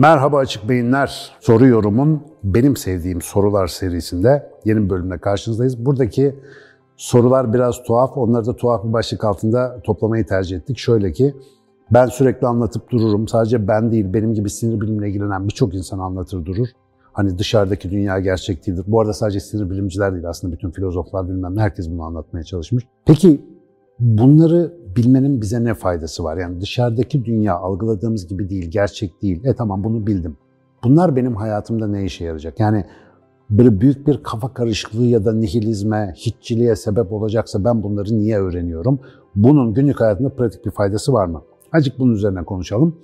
Merhaba Açık Beyinler. Soru yorumun benim sevdiğim sorular serisinde yeni bir bölümde karşınızdayız. Buradaki sorular biraz tuhaf. Onları da tuhaf bir başlık altında toplamayı tercih ettik. Şöyle ki ben sürekli anlatıp dururum. Sadece ben değil, benim gibi sinir bilimle ilgilenen birçok insan anlatır durur. Hani dışarıdaki dünya gerçek değildir. Bu arada sadece sinir bilimciler değil aslında bütün filozoflar bilmem herkes bunu anlatmaya çalışmış. Peki bunları bilmenin bize ne faydası var? Yani dışarıdaki dünya algıladığımız gibi değil, gerçek değil. E tamam bunu bildim. Bunlar benim hayatımda ne işe yarayacak? Yani böyle büyük bir kafa karışıklığı ya da nihilizme, hiççiliğe sebep olacaksa ben bunları niye öğreniyorum? Bunun günlük hayatında pratik bir faydası var mı? Azıcık bunun üzerine konuşalım.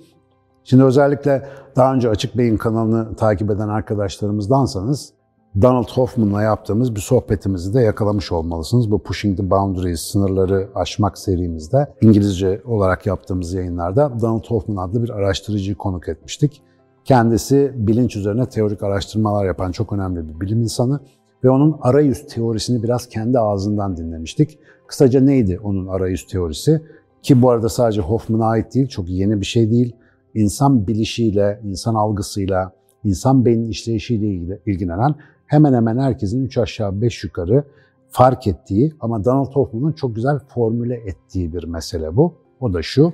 Şimdi özellikle daha önce Açık Beyin kanalını takip eden arkadaşlarımızdansanız Donald Hoffman'la yaptığımız bir sohbetimizi de yakalamış olmalısınız. Bu Pushing the Boundaries, sınırları aşmak serimizde İngilizce olarak yaptığımız yayınlarda Donald Hoffman adlı bir araştırıcıyı konuk etmiştik. Kendisi bilinç üzerine teorik araştırmalar yapan çok önemli bir bilim insanı ve onun arayüz teorisini biraz kendi ağzından dinlemiştik. Kısaca neydi onun arayüz teorisi? Ki bu arada sadece Hoffman'a ait değil, çok yeni bir şey değil. İnsan bilişiyle, insan algısıyla, insan beynin işleyişiyle ilgilenen hemen hemen herkesin 3 aşağı 5 yukarı fark ettiği ama Donald Hoffman'ın çok güzel formüle ettiği bir mesele bu. O da şu,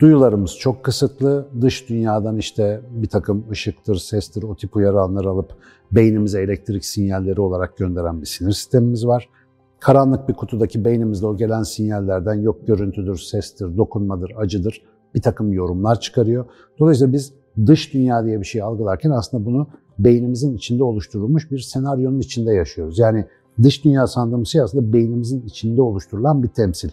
duyularımız çok kısıtlı, dış dünyadan işte bir takım ışıktır, sestir, o tip uyarı anları alıp beynimize elektrik sinyalleri olarak gönderen bir sinir sistemimiz var. Karanlık bir kutudaki beynimizde o gelen sinyallerden yok görüntüdür, sestir, dokunmadır, acıdır bir takım yorumlar çıkarıyor. Dolayısıyla biz dış dünya diye bir şey algılarken aslında bunu beynimizin içinde oluşturulmuş bir senaryonun içinde yaşıyoruz. Yani dış dünya sandığımız şey aslında beynimizin içinde oluşturulan bir temsil.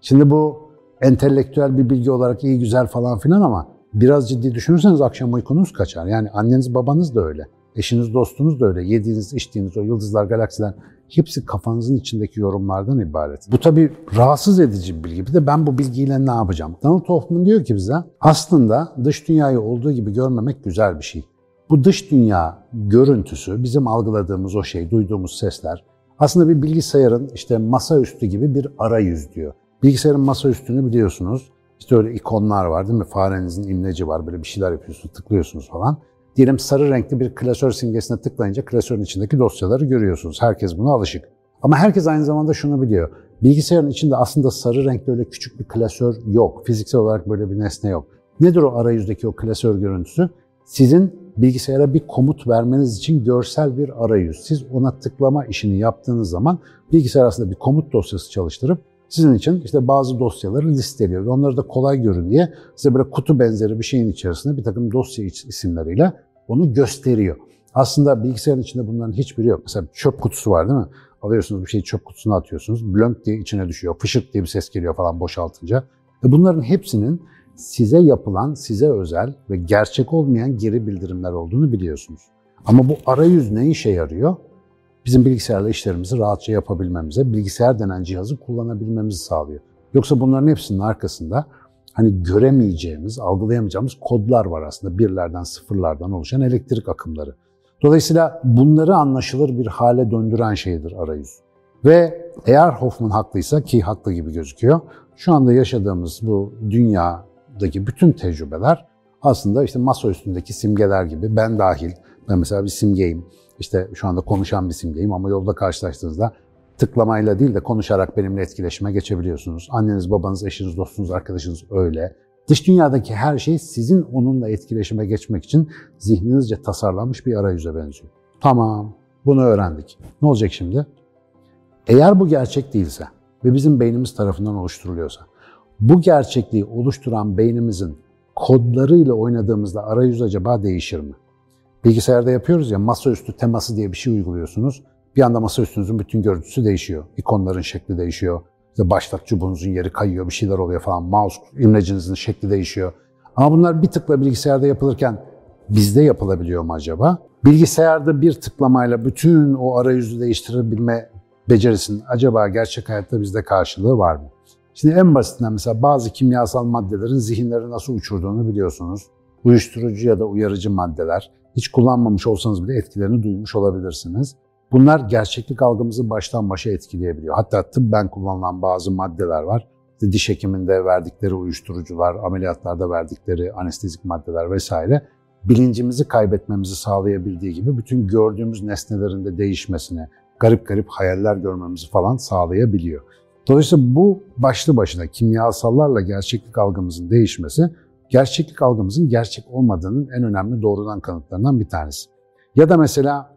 Şimdi bu entelektüel bir bilgi olarak iyi güzel falan filan ama biraz ciddi düşünürseniz akşam uykunuz kaçar. Yani anneniz babanız da öyle. Eşiniz dostunuz da öyle. Yediğiniz içtiğiniz o yıldızlar galaksiler hepsi kafanızın içindeki yorumlardan ibaret. Bu tabii rahatsız edici bir bilgi. Bir de ben bu bilgiyle ne yapacağım? Donald Hoffman diyor ki bize aslında dış dünyayı olduğu gibi görmemek güzel bir şey. Bu dış dünya görüntüsü, bizim algıladığımız o şey, duyduğumuz sesler aslında bir bilgisayarın işte masaüstü gibi bir arayüz diyor. Bilgisayarın masaüstünü biliyorsunuz. İşte öyle ikonlar var değil mi? Farenizin imleci var. Böyle bir şeyler yapıyorsunuz, tıklıyorsunuz falan. Diyelim sarı renkli bir klasör simgesine tıklayınca klasörün içindeki dosyaları görüyorsunuz. Herkes buna alışık. Ama herkes aynı zamanda şunu biliyor. Bilgisayarın içinde aslında sarı renkli öyle küçük bir klasör yok. Fiziksel olarak böyle bir nesne yok. Nedir o arayüzdeki o klasör görüntüsü? Sizin bilgisayara bir komut vermeniz için görsel bir arayüz. Siz ona tıklama işini yaptığınız zaman bilgisayar aslında bir komut dosyası çalıştırıp sizin için işte bazı dosyaları listeliyor. Onları da kolay görün diye size böyle kutu benzeri bir şeyin içerisinde bir takım dosya isimleriyle onu gösteriyor. Aslında bilgisayarın içinde bunların hiçbiri yok. Mesela çöp kutusu var değil mi? Alıyorsunuz bir şeyi çöp kutusuna atıyorsunuz. Blönk diye içine düşüyor. Fışık diye bir ses geliyor falan boşaltınca. Ve bunların hepsinin size yapılan, size özel ve gerçek olmayan geri bildirimler olduğunu biliyorsunuz. Ama bu arayüz ne işe yarıyor? Bizim bilgisayarla işlerimizi rahatça yapabilmemize, bilgisayar denen cihazı kullanabilmemizi sağlıyor. Yoksa bunların hepsinin arkasında hani göremeyeceğimiz, algılayamayacağımız kodlar var aslında. Birlerden, sıfırlardan oluşan elektrik akımları. Dolayısıyla bunları anlaşılır bir hale döndüren şeydir arayüz. Ve eğer Hoffman haklıysa ki haklı gibi gözüküyor, şu anda yaşadığımız bu dünyadaki bütün tecrübeler aslında işte masa üstündeki simgeler gibi ben dahil, ben mesela bir simgeyim, işte şu anda konuşan bir simgeyim ama yolda karşılaştığınızda tıklamayla değil de konuşarak benimle etkileşime geçebiliyorsunuz. Anneniz, babanız, eşiniz, dostunuz, arkadaşınız öyle. Dış dünyadaki her şey sizin onunla etkileşime geçmek için zihninizce tasarlanmış bir arayüze benziyor. Tamam, bunu öğrendik. Ne olacak şimdi? Eğer bu gerçek değilse ve bizim beynimiz tarafından oluşturuluyorsa, bu gerçekliği oluşturan beynimizin kodlarıyla oynadığımızda arayüz acaba değişir mi? Bilgisayarda yapıyoruz ya masaüstü teması diye bir şey uyguluyorsunuz. Bir anda masaüstünüzün bütün görüntüsü değişiyor. İkonların şekli değişiyor. İşte başlat çubuğunuzun yeri kayıyor, bir şeyler oluyor falan. Mouse imlecinizin şekli değişiyor. Ama bunlar bir tıkla bilgisayarda yapılırken bizde yapılabiliyor mu acaba? Bilgisayarda bir tıklamayla bütün o arayüzü değiştirebilme becerisinin acaba gerçek hayatta bizde karşılığı var mı? Şimdi en basitinden mesela bazı kimyasal maddelerin zihinleri nasıl uçurduğunu biliyorsunuz. Uyuşturucu ya da uyarıcı maddeler. Hiç kullanmamış olsanız bile etkilerini duymuş olabilirsiniz. Bunlar gerçeklik algımızı baştan başa etkileyebiliyor. Hatta tıbben kullanılan bazı maddeler var. Diş hekiminde verdikleri uyuşturucular, ameliyatlarda verdikleri anestezik maddeler vesaire. bilincimizi kaybetmemizi sağlayabildiği gibi bütün gördüğümüz nesnelerin de değişmesine, garip garip hayaller görmemizi falan sağlayabiliyor. Dolayısıyla bu başlı başına kimyasallarla gerçeklik algımızın değişmesi, gerçeklik algımızın gerçek olmadığının en önemli doğrudan kanıtlarından bir tanesi. Ya da mesela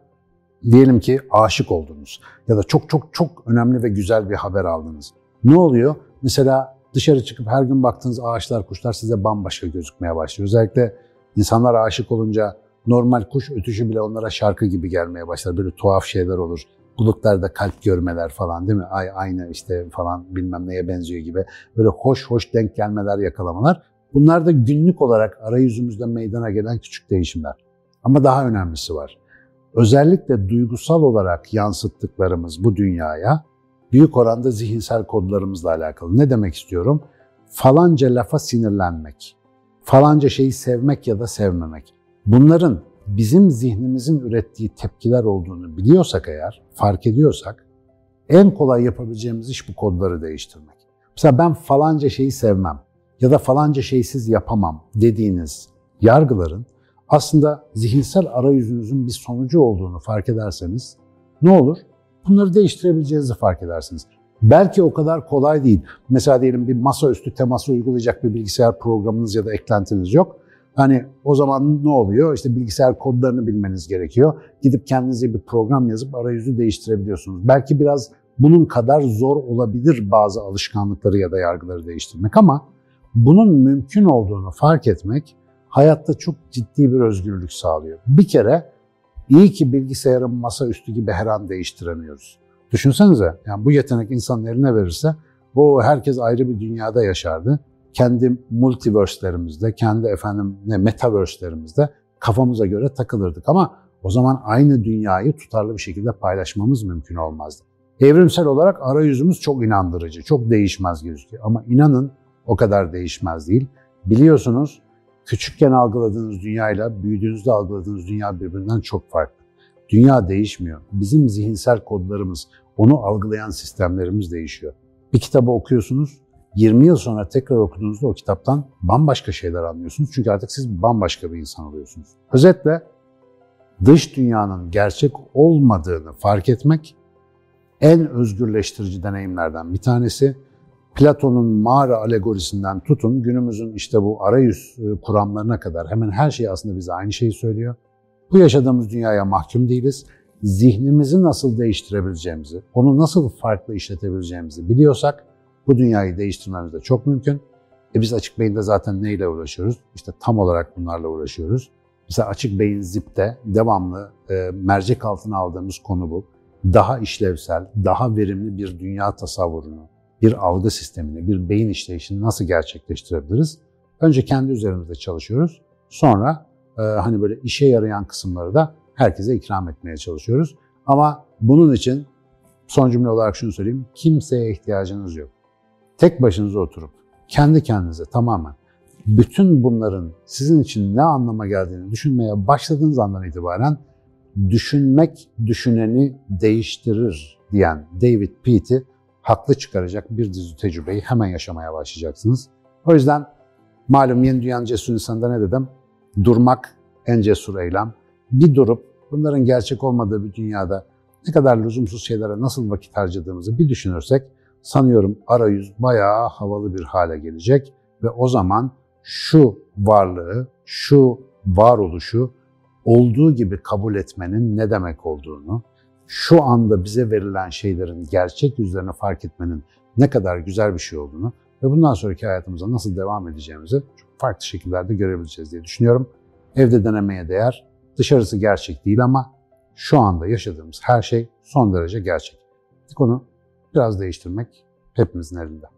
diyelim ki aşık oldunuz ya da çok çok çok önemli ve güzel bir haber aldınız. Ne oluyor? Mesela dışarı çıkıp her gün baktığınız ağaçlar, kuşlar size bambaşka gözükmeye başlıyor. Özellikle insanlar aşık olunca normal kuş ötüşü bile onlara şarkı gibi gelmeye başlar. Böyle tuhaf şeyler olur. Bulutlarda kalp görmeler falan değil mi? Ay aynı işte falan bilmem neye benziyor gibi. Böyle hoş hoş denk gelmeler, yakalamalar. Bunlar da günlük olarak arayüzümüzde meydana gelen küçük değişimler. Ama daha önemlisi var. Özellikle duygusal olarak yansıttıklarımız bu dünyaya büyük oranda zihinsel kodlarımızla alakalı. Ne demek istiyorum? Falanca lafa sinirlenmek, falanca şeyi sevmek ya da sevmemek. Bunların bizim zihnimizin ürettiği tepkiler olduğunu biliyorsak eğer, fark ediyorsak, en kolay yapabileceğimiz iş bu kodları değiştirmek. Mesela ben falanca şeyi sevmem ya da falanca şeysiz yapamam dediğiniz yargıların aslında zihinsel arayüzünüzün bir sonucu olduğunu fark ederseniz ne olur? Bunları değiştirebileceğinizi fark edersiniz. Belki o kadar kolay değil. Mesela diyelim bir masaüstü teması uygulayacak bir bilgisayar programınız ya da eklentiniz yok. Hani o zaman ne oluyor? İşte bilgisayar kodlarını bilmeniz gerekiyor. Gidip kendinize bir program yazıp arayüzü değiştirebiliyorsunuz. Belki biraz bunun kadar zor olabilir bazı alışkanlıkları ya da yargıları değiştirmek ama bunun mümkün olduğunu fark etmek hayatta çok ciddi bir özgürlük sağlıyor. Bir kere iyi ki bilgisayarın masaüstü gibi her an değiştiremiyoruz. Düşünsenize yani bu yetenek insanın eline verirse bu herkes ayrı bir dünyada yaşardı. Kendi multiverse'lerimizde, kendi efendim ne metaverse'lerimizde kafamıza göre takılırdık ama o zaman aynı dünyayı tutarlı bir şekilde paylaşmamız mümkün olmazdı. Evrimsel olarak arayüzümüz çok inandırıcı, çok değişmez gözüküyor. Ama inanın o kadar değişmez değil. Biliyorsunuz küçükken algıladığınız dünyayla büyüdüğünüzde algıladığınız dünya birbirinden çok farklı. Dünya değişmiyor. Bizim zihinsel kodlarımız, onu algılayan sistemlerimiz değişiyor. Bir kitabı okuyorsunuz, 20 yıl sonra tekrar okuduğunuzda o kitaptan bambaşka şeyler anlıyorsunuz. Çünkü artık siz bambaşka bir insan oluyorsunuz. Özetle dış dünyanın gerçek olmadığını fark etmek en özgürleştirici deneyimlerden bir tanesi. Platon'un mağara alegorisinden tutun günümüzün işte bu arayüz e, kuramlarına kadar hemen her şey aslında bize aynı şeyi söylüyor. Bu yaşadığımız dünyaya mahkum değiliz. Zihnimizi nasıl değiştirebileceğimizi, onu nasıl farklı işletebileceğimizi biliyorsak bu dünyayı değiştirmemiz de çok mümkün. E biz açık beyinde zaten neyle uğraşıyoruz? İşte tam olarak bunlarla uğraşıyoruz. Mesela açık beyin zipte devamlı e, mercek altına aldığımız konu bu. Daha işlevsel, daha verimli bir dünya tasavvurunu, bir algı sistemini, bir beyin işleyişini nasıl gerçekleştirebiliriz? Önce kendi üzerimizde çalışıyoruz. Sonra e, hani böyle işe yarayan kısımları da herkese ikram etmeye çalışıyoruz. Ama bunun için son cümle olarak şunu söyleyeyim. Kimseye ihtiyacınız yok. Tek başınıza oturup kendi kendinize tamamen bütün bunların sizin için ne anlama geldiğini düşünmeye başladığınız andan itibaren düşünmek düşüneni değiştirir diyen David Peaty haklı çıkaracak bir dizi tecrübeyi hemen yaşamaya başlayacaksınız. O yüzden malum yeni dünyanın cesur insanında ne dedim? Durmak en cesur eylem. Bir durup bunların gerçek olmadığı bir dünyada ne kadar lüzumsuz şeylere nasıl vakit harcadığımızı bir düşünürsek sanıyorum arayüz bayağı havalı bir hale gelecek ve o zaman şu varlığı, şu varoluşu olduğu gibi kabul etmenin ne demek olduğunu, şu anda bize verilen şeylerin gerçek yüzlerini fark etmenin ne kadar güzel bir şey olduğunu ve bundan sonraki hayatımıza nasıl devam edeceğimizi çok farklı şekillerde görebileceğiz diye düşünüyorum. Evde denemeye değer. Dışarısı gerçek değil ama şu anda yaşadığımız her şey son derece gerçek. Konu biraz değiştirmek hepimizin elinde.